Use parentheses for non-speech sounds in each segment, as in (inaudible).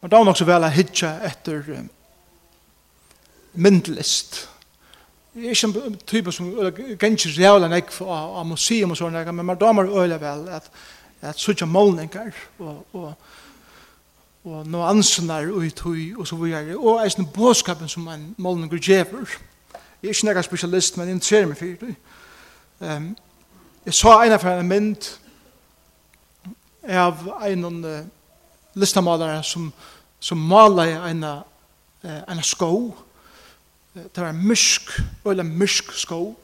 Men det var nok så vel å hitja etter um, myndlist. Jeg er ikke en type som gengir rævla nek av museum og sånne, men man damer øyla vel at, at suttja målningar og, og og noe ansenar og i og så videre, og eisen båskapen som man målninger djever. Jeg er ikke nekka spesialist, men jeg interesserer meg for det. Um, jeg sa en av en mynd av en uh, listamalare som, som mala en, en skå. Det var en mysk, eller mysk sko.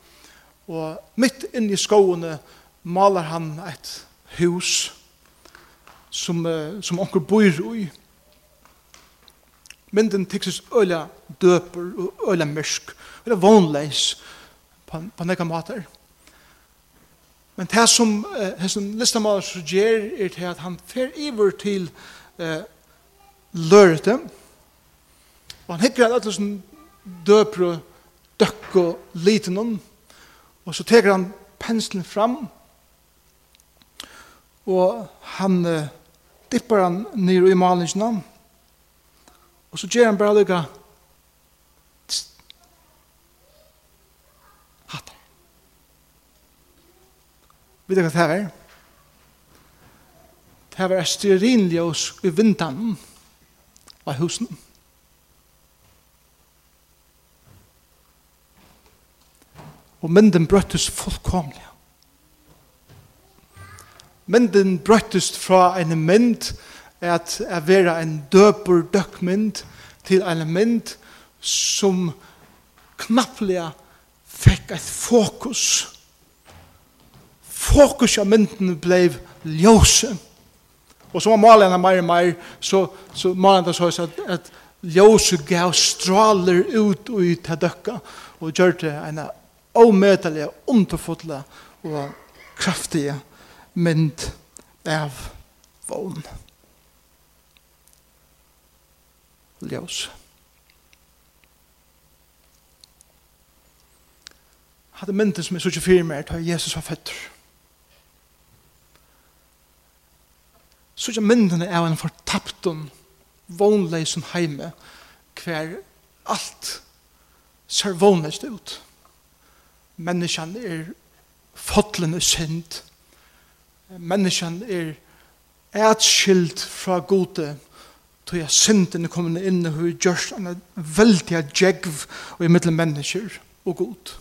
Og mitt inne i skoene malar han et hus som, som onker bor i. Mynden tykses øyla døper og øyla mysk, øyla vonleis på, på nekka mater. Men det som eh, hessen listamal ger er til at han fer iver til eh, lørete, og han hikker at alle som døper og døkk og liten om, og så teker han penslen fram, og han eh, dippar han ned i malingene, og så ger han bare lykka Vet du hva det er? Det er et styrinljøs i vindan av husen. Og mynden brøttes fullkomlig. Mynden brøttes fra en mynd at jeg være en døper døkmynd til en mynd som knapplega fikk et fokus fokus av mynden ble ljøse. Og så var malen av mer og mer, så, så malen av så at, at ljøse gav straler ut og ut til døkka, og gjør det en omøtelig, underfotla og kraftige mynd av vogn. Ljøse. Hadde myndet som er så ikke fyrir mer, da Jesus var føtter. så ikke myndene er en fortapten, vånleisen heime, hver alt ser vånleist ut. Menneskene er fotlende synd. Menneskene er etskilt fra gode, tog jeg synden er kommet inn og hun gjør en veldig djegv og i middel mennesker og god.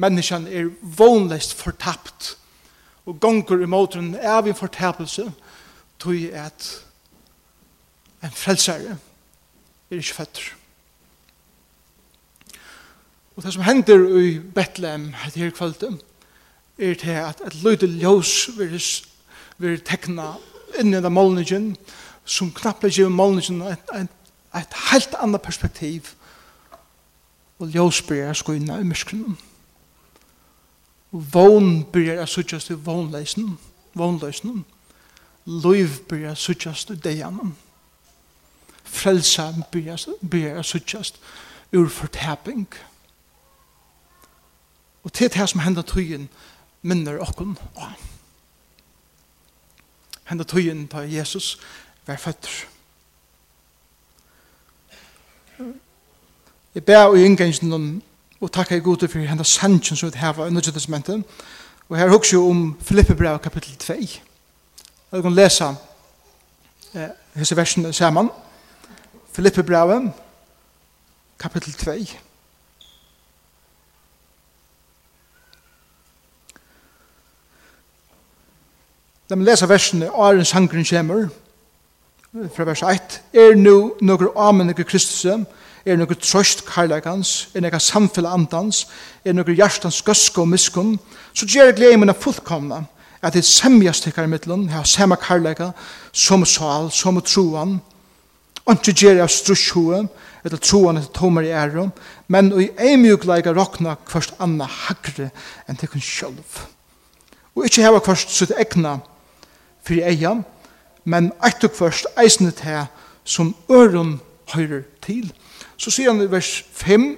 Menneskene er vånleist fortapt og gonger i måten er vi fortapelse og tog at en frelsare er ikke føtter. Og det som hender i Bethlehem etter her kvalitet er til at et løyde ljøs vil tekna inn i den målningen som knappt ikke er målningen et, et, et helt annet perspektiv og ljøs blir jeg skoina i myskene og vogn blir jeg suttjast i vånleisen vånleisen Løyv byrja suttjast i dejanen. Frelsa byrja suttjast ur fortaping. Og til det som hender tøyen minner okken av. Hender tøyen da Jesus var føtter. Jeg ber og inngangen om og takka i gode for henne sannsyn som vi har i Nødvendig Testamenten. Og her hugsa jo om Filippe brev kapitel 2. Jeg kan lese eh, disse versene sammen. Filippe Braven, kapittel 2. Da vi leser versene, Arens sangren kommer, fra vers 1, er nu noen amen nokre Kristus, er noen trøst karlakans, er noen samfunn andans, er noen hjertans gøske og miskunn, så gjør jeg glede mine fullkomna, at det semjas tikkar i middelen, ha sema karlæka, som sal, som troan, ikke gjer av strusjhoen, etter troan etter tomar i æren, men i eimjukleika rokna kvart anna hagre enn tikkun sjølv. Og ikkje heva kvart sitt egna fyrir eia, men eittu kvart eisne til som øren høyrer til. Så sier han i vers 5,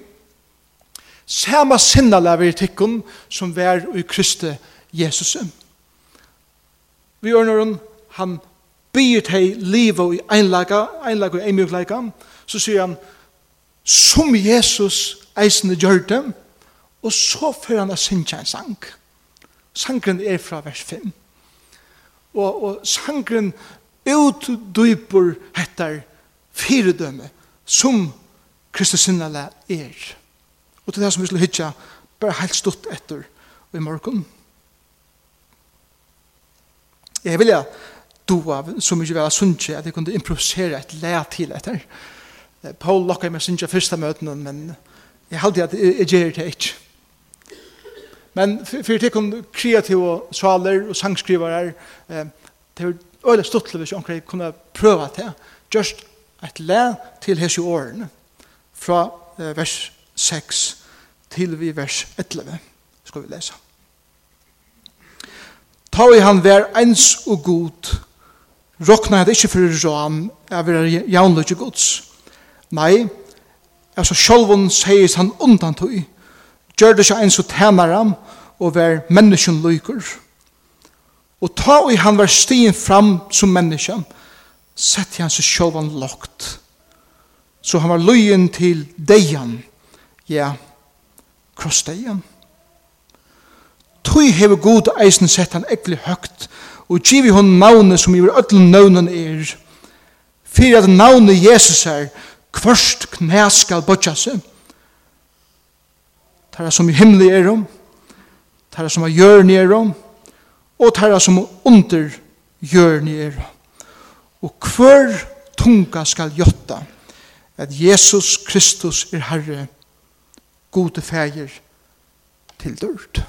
Sama sinna lever i tikkun som vær i Kristi Jesus. Jesus vi gjør når han byr til livet i einlaga, einlaga og einmjukleika, så sier han, som Jesus eisende gjør det, og så får han å synge en sang. Sangren er fra vers 5. Og, og sangren utdyper etter fyredømme som Kristus sinnele er. Og til det som vi skulle hitja, bare helt stått etter i morgen. Jeg vilja dua så mye vera sunnkje at jeg kunne improvisere et lea til etter. Paul lokker meg sunnkje første møtene, men jeg halte at jeg gjør det ikke. Men for det kom kreative svaler og sangskrivere, eh, det er øyla stuttelig hvis jeg kunne prøve det. Just et le til hese årene, fra vers 6 til vi vers 11, skal vi lese. Ta i han vær ens og god, Rokna han ikkje for råan, jeg vil jaunløyge gods. Nei, altså sjolvun seis han undan tog, gjør det ikkje ens og tænaram, og vær menneskjen løyker. Og ta i han vær stien fram som menneskjen, sett han seg sjolvun lokt. Så han var løyen til deian, ja, krossdeian tog hever god eisen sett han ekkli høgt, og givi hon navnet som iver öllum navnen er, fyrir at navnet Jesus er, kvørst knæ skal bodja seg, tæra som i himmelig er om, tæra som i jørn er om, og tæra som under jørn er om. Og hver tunga skal jotta at Jesus Kristus er Herre, gode fæger til dørt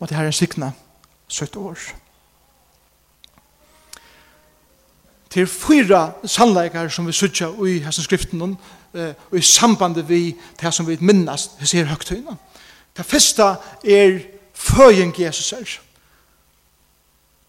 og det her er sikna søtt år. Til fyra sannleikar som vi sutja i hessen skriften og i sambandet vi til som vi minnast hos her høgtøyna. Det første er føying Jesus er.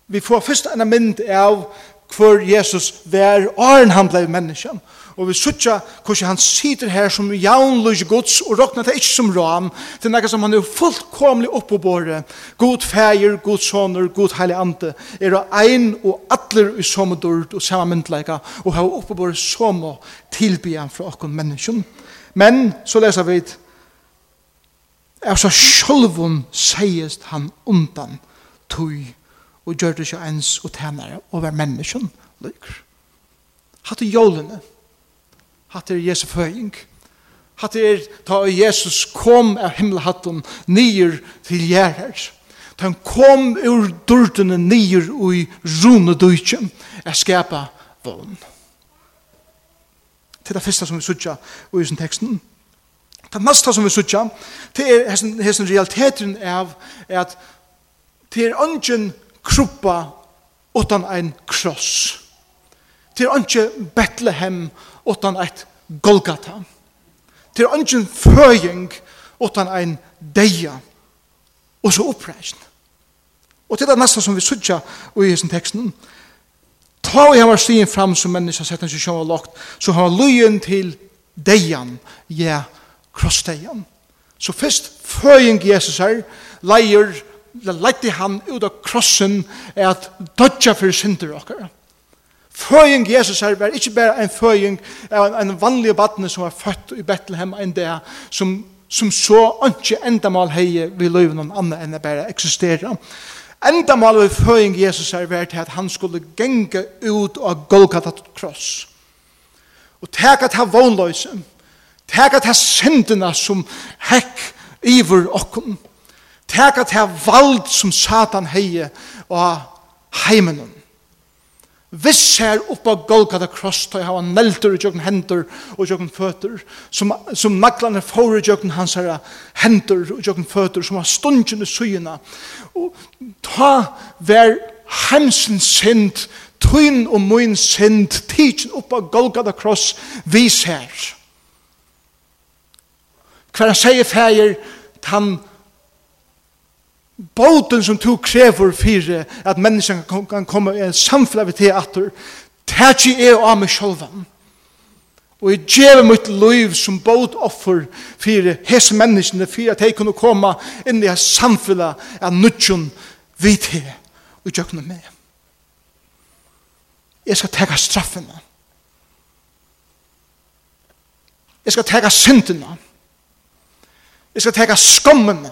Vi får først en mynd av hvor Jesus var åren han blei menneskjen og vi suttja hvordan han sitter her som jaunløs gods og råkna det ikke som ram. Til nekka som han er fullkomlig oppåbåre god feir, god soner, god heilig ante er det ein og atler i som dord og samme myndleika og har oppåbåre som å tilby han fra okkur menneskjon men så leser vi er så sjolvun seiest han undan tui og gjør det ikke ens og tænare over menneskjon lykker. Hatt i jólene, Hatt er Jesu føying. Hatt er ta Jesus kom av himmelhatten nyer til gjerrer. Ta han kom ur dørtene nyer og i rune døytjen er skapa vogn. Til det første som vi sutja i sin teksten. Det neste som vi sutja, det er hessen, realiteten av at det er ungen kruppa utan ein kross. Det er ungen Bethlehem utan eit Golgata. Det er ingen føying utan ein deia og så oppreisn. Og til det neste som vi sutja i hessen teksten, ta og jeg var stien fram som menneska sett en sysjon og lagt, så har lujen til deian, ja, krossdeian. Så først føying Jesus her, leier, leite han ut av krossen, er at dodja for synder okkara. Føying Jesus her var ikke bare en føying av en, en vanlig badne som var født i Bethlehem en dag, som, som så ikke endamal heie vi løyve noen annen enn det bare eksisterer. Endamal av føying Jesus her var til at han skulle genge ut av Golgata kross. Og teka til vånløse, teka til syndene som hekk iver okkom, teka til vald som Satan heie og heimenen. Viss her oppa Golgata kross tog hava neltur i jøkken hendur og jøkken føtter som, som naglane får i jøkken hans her hendur og jøkken føtter som har stundjen i suyina og ta ver hemsen synd tøyn og mun synd tidsen oppa Golgata kross vis her. Hver han sier feir tan båten som tog krever for at menneskene kan komme i en samfunn av det atter, tætje er av meg selv. Og jeg gjør mitt liv som båt offer for hese menneskene, for at jeg kunne komme inn i en samfunn av nødgjøn vidt her, og gjør noe med. Jeg skal tega straffene. Jeg skal tega syndene. Jeg skal tega skommene.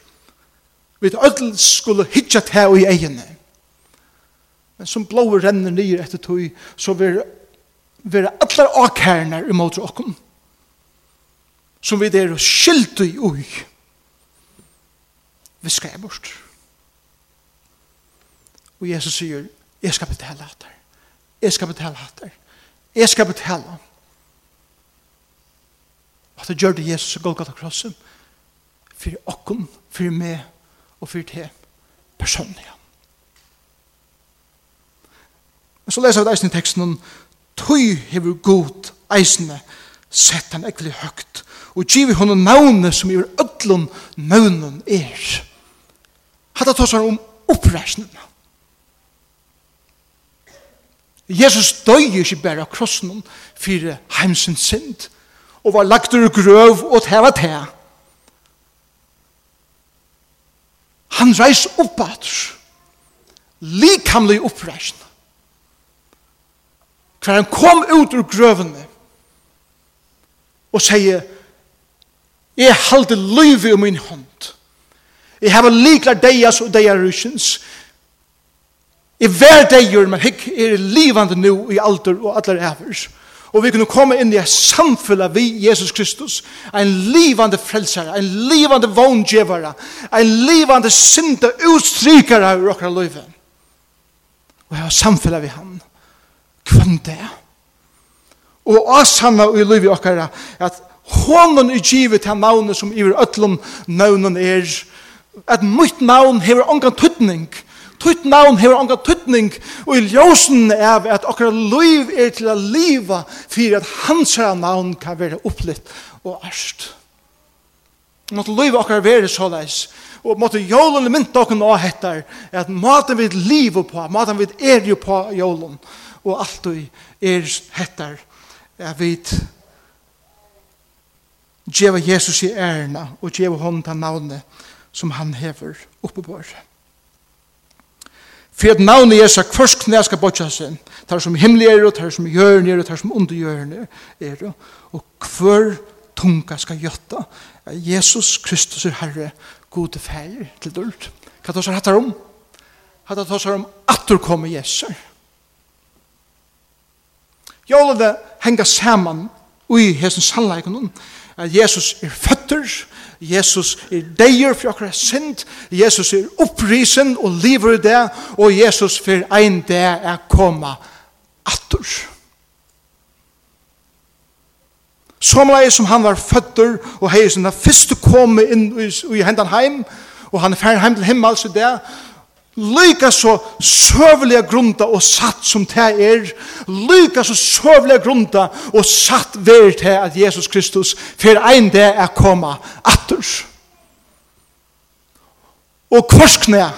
Vi ødel skulle hitja til i egene. Men som blåver renner nyer etter tog, så vil være allar akkærner imot åkken. Som vi der skyldte i ui. Vi skal jeg bort. Og Jesus sier, jeg skal betale hatt hatter. Jeg skal betale hatt hatter. Jeg skal betale. Og det gjør det Jesus og Golgata krosset. For åkken, for meg, og for det personlige. Men så leser vi eisen i teksten om «Tøy hever god eisene, sett han ekvelig høgt, og giver henne navne som gjør ødlån navnen er». Hatta tås han om oppreisningen. Jesus døy ikke bare av krossen for heimsens synd, og var lagt ur grøv og tæva tæva han reis opp at Likamlig oppreisen Hver han kom ut ur grøvene og sier Jeg halde liv i min hånd. Jeg har liklar deias og deiar rusjens. Jeg ver deier, men hikk er livande nu i alder og allar evers. Og Og vi kunne komme inn i et samfunn vi Jesus Kristus. En livande frelsare, en livande vogngjevare, en livande synda utstrykare av åkra løyve. Og jeg har samfunn vi han. Kvann det. Og oss han og i løyve åkra at hånden i givet til navnet som i øtlom navnen er. At mitt navn hever ongan tuttning. Tutt navn hever anga tuttning, og i ljósen er at okkar liv er til a liva fyrir at hans herra navn kan være opplitt og erst. Måtte liv okkar være såleis, og måtte jólun mynda okkar nå hettar, at maten vi liv på, maten vi er jo på jólun, og alt vi er hettar, er vi djeva Jesus i ærna, og djeva hon ta navnet som han hever oppe på. oss For at navnet Jesu først knæ skal botja seg. Tar som himmelig er, tar som hjørn er, tar som under er. Og kvør tunga skal gjøtta. Jesus Kristus er Herre, gode feir til dult. Hva tar seg hattar om? Hattar tar seg om at du kommer Jesus. Jolene henga saman ui hesen sannleikon at Jesus er født etter. Jesus er deier for akkurat sint. Jesus er opprisen og lever i det. Og Jesus for ein det er koma atter. Somleie som han var føtter og hei som den første kom inn i, i hendan heim. Og han er ferdig heim til himmel så det. Lyka så søvliga grunda og satt som det er. Lyka så søvliga grunda og satt ver til at Jesus Kristus for ein dag er koma atturs. Og korskne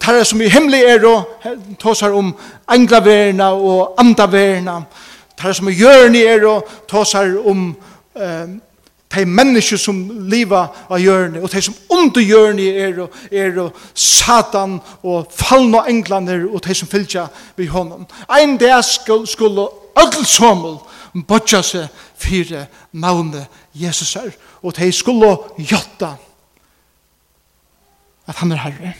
tar det som i himmelig er og tåsar om englaverna og andaverna. Tar det som i hjørni er og tåsar om um, de mennesker som lever av hjørne, og de som under hjørne er, er Satan og fallna englander, og de som fyller ved hånden. Ein dag skulle, skulle ødelsommel bodja seg fire navnet Jesus er, og de skulle gjotta at han er herre,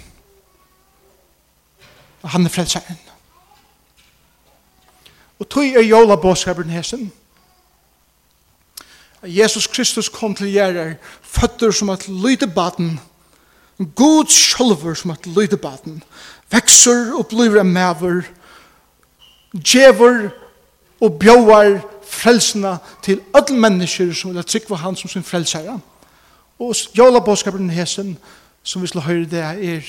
Og han er frelseren. Og tog er jola båskaperen hesen, Jesus Kristus kom til gjerrar, føtter som at lyde baden, god sjolver som at lyde baden, vekser og blir en maver, djever og bjøvar frelsene til alle mennesker som vil trykva han som sin frelsere. Og jævla bådskapen hesen som vi skal høre det er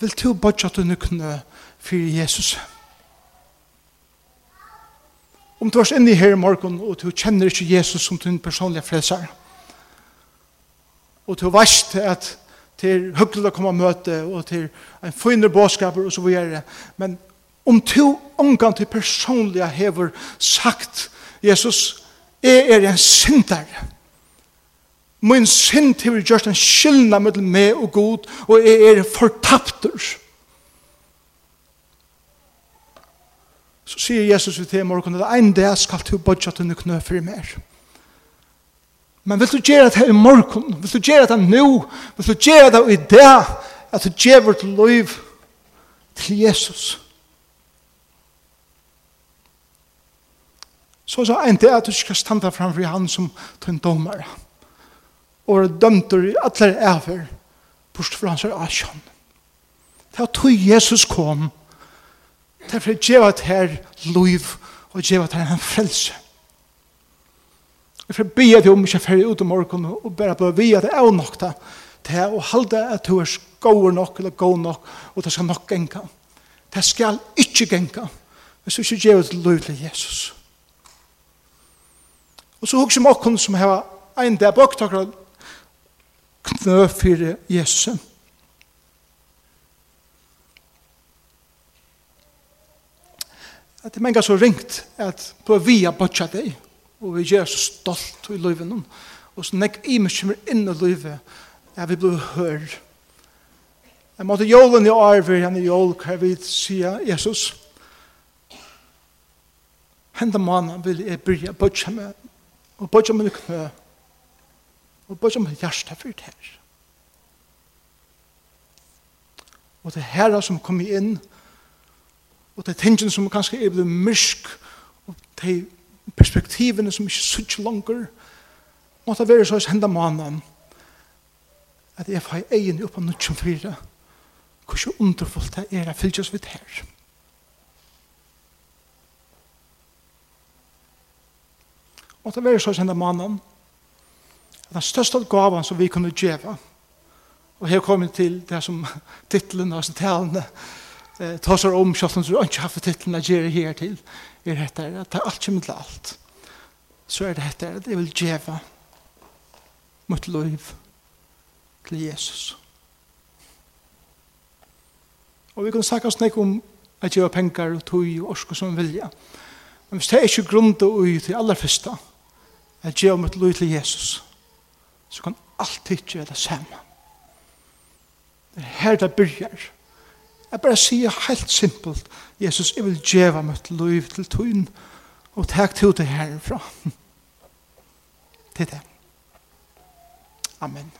Vil du bodja til nøkne for Jesus? Jesus? Om du er inne her i morgen, og du kjenner ikke Jesus som din personlige frelser, og du vet at det er hyggelig å komme og møte, og det er en finere båtskaper, og så videre. Men om du omgang til personlige hever sagt, Jesus, jeg er en synder. Min synd hever gjørst en skyldna mellom meg og god, og jeg er fortapter. Så sier Jesus vi til morgen, at en dag skal du bodja til knø for mer. Men vil du gjøre det i morgen? Vil du gjøre det nå? Vil du gjøre det i dag? At du gjør vårt liv til Jesus. Så så en dag at du skal standa framfor han som tønn domare. Og er dømt i alle æver, bort fra hans er asjon. Det er at Jesus kom, Derfor gjeva det her liv og gjeva det her en frelse. Derfor be at jeg om ikke ferdig ut om morgen og bare bli vi at det er nok da til å halde at du er god nok eller god nok og det skal nok genka. Det skal ikke genka hvis du ikke gjeva det liv til Jesus. Og så husker vi okken som har en dag bak akkurat knø for Jesus. at det menga så ringt at på vi har bøtja deg, og vi gjør så stolt i løyven, og så nek i meg kommer inn i livet at vi blir hør. Jeg måtte jolen i arver, han i jol hva vi sier Jesus, henda mannen vil jeg byrja bøtja meg, og bøtja meg knø, og bøtja hjertet for det her. Og det her som kom inn, og og det er tingene som kanskje er blevet myrsk, og de perspektivene som ikke er så langer, måtte være så henda mannen, at jeg får egen opp av nødt som fire, så underfullt det er jeg oss vidt her. Måtte være så henda mannen, at den største gaven som vi kunne gjøre, og her kommer til det som titlen av talene, eh, tar seg om selv om du ikke har fått titlen å gjøre her til, er dette her, at det er alt kommer til alt. Så er det dette her, at jeg vil gjøre mot liv til Jesus. Og vi kan snakke oss nek om at gjøre penger og tog og orske som vilja. Men hvis det er ikke grunn til å til aller første, at djeva mot liv til Jesus, så kan alt ikke gjøre det samme. Det er her det begynner. Jeg bare sier helt simpelt, Jesus, jeg vil djeva mitt liv til tøyen, og takk til det herfra. Det (laughs) er det. Amen.